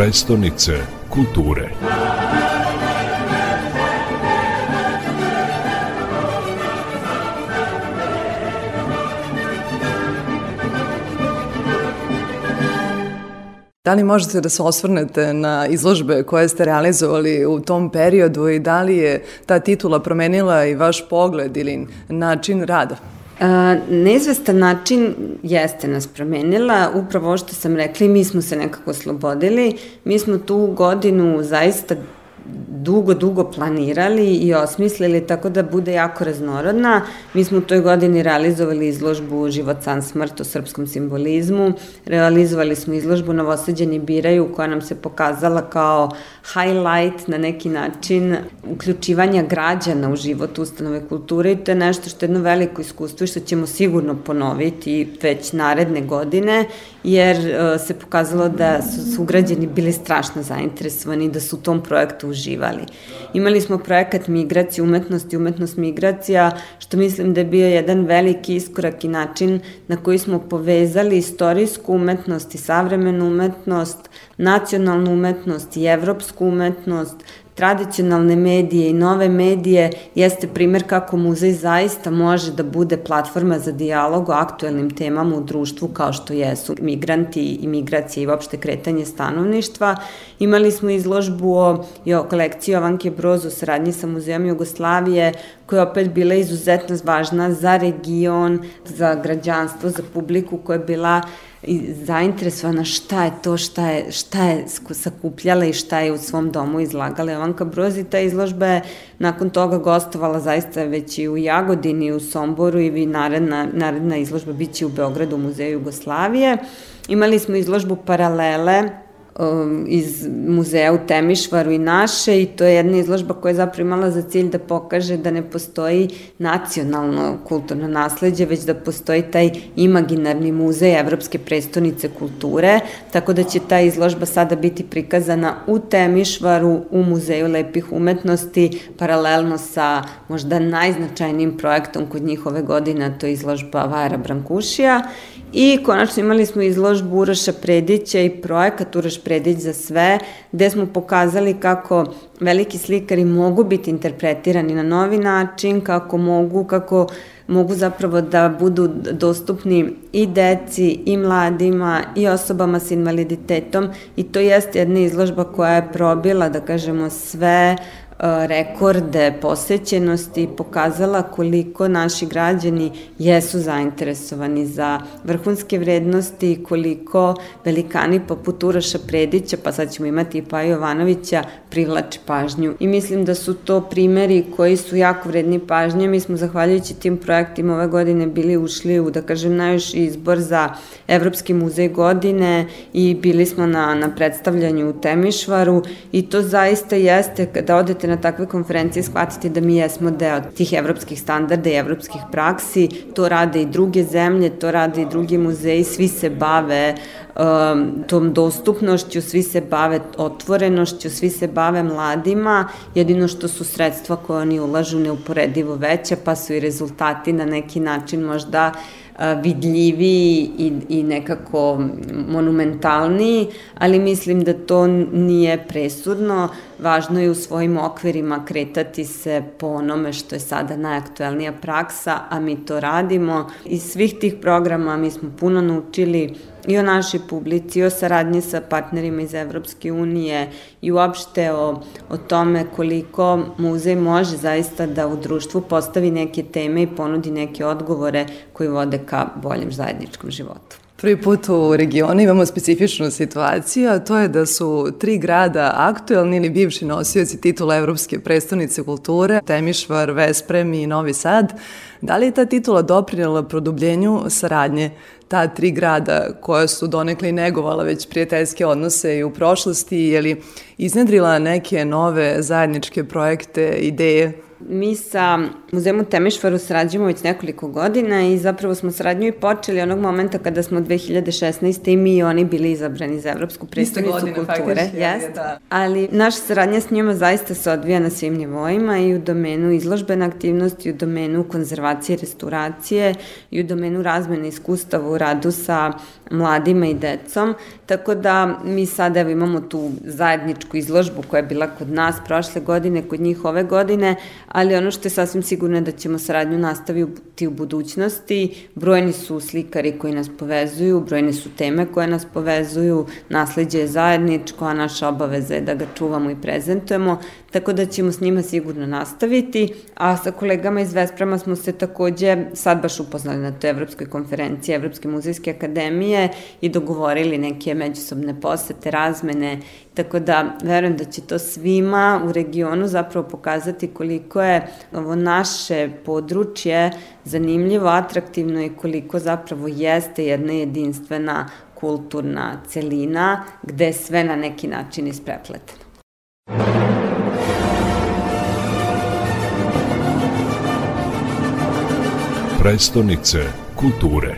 prestonice kulture. Da li možete da se osvrnete na izložbe koje ste realizovali u tom periodu i da li je ta titula promenila i vaš pogled ili način rada? Neizvestan način jeste nas promenila, upravo što sam rekla mi smo se nekako oslobodili, mi smo tu godinu zaista dugo, dugo planirali i osmislili tako da bude jako raznorodna. Mi smo u toj godini realizovali izložbu Život, san, smrt o srpskom simbolizmu. Realizovali smo izložbu Novoseđeni biraju koja nam se pokazala kao highlight na neki način uključivanja građana u život ustanove kulture i to je nešto što je jedno veliko iskustvo i što ćemo sigurno ponoviti već naredne godine jer uh, se pokazalo da su, su građani bili strašno zainteresovani da su u tom projektu uživali. Imali smo projekat migracije umetnosti, umetnost migracija, što mislim da je bio jedan veliki iskorak i način na koji smo povezali istorijsku umetnost i savremenu umetnost, nacionalnu umetnost i evropsku umetnost, tradicionalne medije i nove medije jeste primer kako muzej zaista može da bude platforma za dijalog o aktuelnim temama u društvu kao što jesu migranti i migracije i uopšte kretanje stanovništva. Imali smo izložbu o, i o kolekciji Ovanke Broz u saradnji sa Muzejom Jugoslavije koja je opet bila izuzetno važna za region, za građanstvo, za publiku koja je bila i zainteresovana šta je to, šta je, šta je sakupljala i šta je u svom domu izlagala Jovanka Broz i ta izložba je nakon toga gostovala zaista već i u Jagodini, u Somboru i naredna, naredna izložba biće u Beogradu u Muzeju Jugoslavije. Imali smo izložbu Paralele um, iz muzeja u Temišvaru i naše i to je jedna izložba koja je zapravo imala za cilj da pokaže da ne postoji nacionalno kulturno nasledđe, već da postoji taj imaginarni muzej Evropske prestonice kulture, tako da će ta izložba sada biti prikazana u Temišvaru, u Muzeju lepih umetnosti, paralelno sa možda najznačajnijim projektom kod njihove godine, to je izložba Vajra Brankušija. I konačno imali smo izložbu Uroša Predića i projekat Uroš Predić za sve, gde smo pokazali kako veliki slikari mogu biti interpretirani na novi način, kako mogu, kako mogu zapravo da budu dostupni i deci, i mladima, i osobama s invaliditetom. I to jeste jedna izložba koja je probila, da kažemo, sve rekorde posećenosti pokazala koliko naši građani jesu zainteresovani za vrhunske vrednosti, koliko velikani poput Uroša Predića, pa sad ćemo imati i Pa Jovanovića, privlače pažnju. I mislim da su to primeri koji su jako vredni pažnje. Mi smo, zahvaljujući tim projektima, ove godine bili ušli u, da kažem, najviši izbor za Evropski muzej godine i bili smo na, na predstavljanju u Temišvaru i to zaista jeste, kada odete na takve konferencije shvatiti da mi jesmo deo tih evropskih standarda i evropskih praksi, to rade i druge zemlje, to rade i drugi muzeji, svi se bave um, tom dostupnošću, svi se bave otvorenošću, svi se bave mladima, jedino što su sredstva koje oni ulažu neuporedivo veće, pa su i rezultati na neki način možda vidljiviji i, i nekako monumentalniji, ali mislim da to nije presudno. Važno je u svojim okvirima kretati se po onome što je sada najaktuelnija praksa, a mi to radimo. Iz svih tih programa mi smo puno naučili i o našoj publici, i o saradnji sa partnerima iz Evropske unije i uopšte o, o tome koliko muzej može zaista da u društvu postavi neke teme i ponudi neke odgovore koji vode ka boljem zajedničkom životu. Prvi put u regionu imamo specifičnu situaciju, a to je da su tri grada aktuelni ili bivši nosioci titula Evropske prestonice kulture, Temišvar, Vesprem i Novi Sad. Da li je ta titula doprinjela produbljenju saradnje ta tri grada koja su donekle i negovala već prijateljske odnose i u prošlosti, je li iznedrila neke nove zajedničke projekte, ideje Mi sa Muzeumom Temišvaru sarađujemo već nekoliko godina i zapravo smo saradnju i počeli onog momenta kada smo 2016. i mi i oni bili izabrani za Evropsku predstavnicu kulture. Faktič, jest. Da. Ali naša saradnja s njima zaista se odvija na svim nivoima i u domenu izložbene aktivnosti, u domenu konzervacije i restauracije i u domenu razmene iskustava u radu sa mladima i decom, tako da mi sada evo imamo tu zajedničku izložbu koja je bila kod nas prošle godine, kod njih ove godine, ali ono što je sasvim sigurno je da ćemo saradnju nastaviti u budućnosti. Brojni su slikari koji nas povezuju, brojne su teme koje nas povezuju, nasledđe je zajedničko, a naša obaveza je da ga čuvamo i prezentujemo, tako da ćemo s njima sigurno nastaviti, a sa kolegama iz Vesprama smo se takođe sad baš upoznali na toj Evropskoj konferenciji Evropske muzejske akademije i dogovorili neke međusobne posete, razmene, tako da verujem da će to svima u regionu zapravo pokazati koliko je ovo naše područje zanimljivo, atraktivno i koliko zapravo jeste jedna jedinstvena kulturna celina gde je sve na neki način isprepleteno. Prestonice kulture.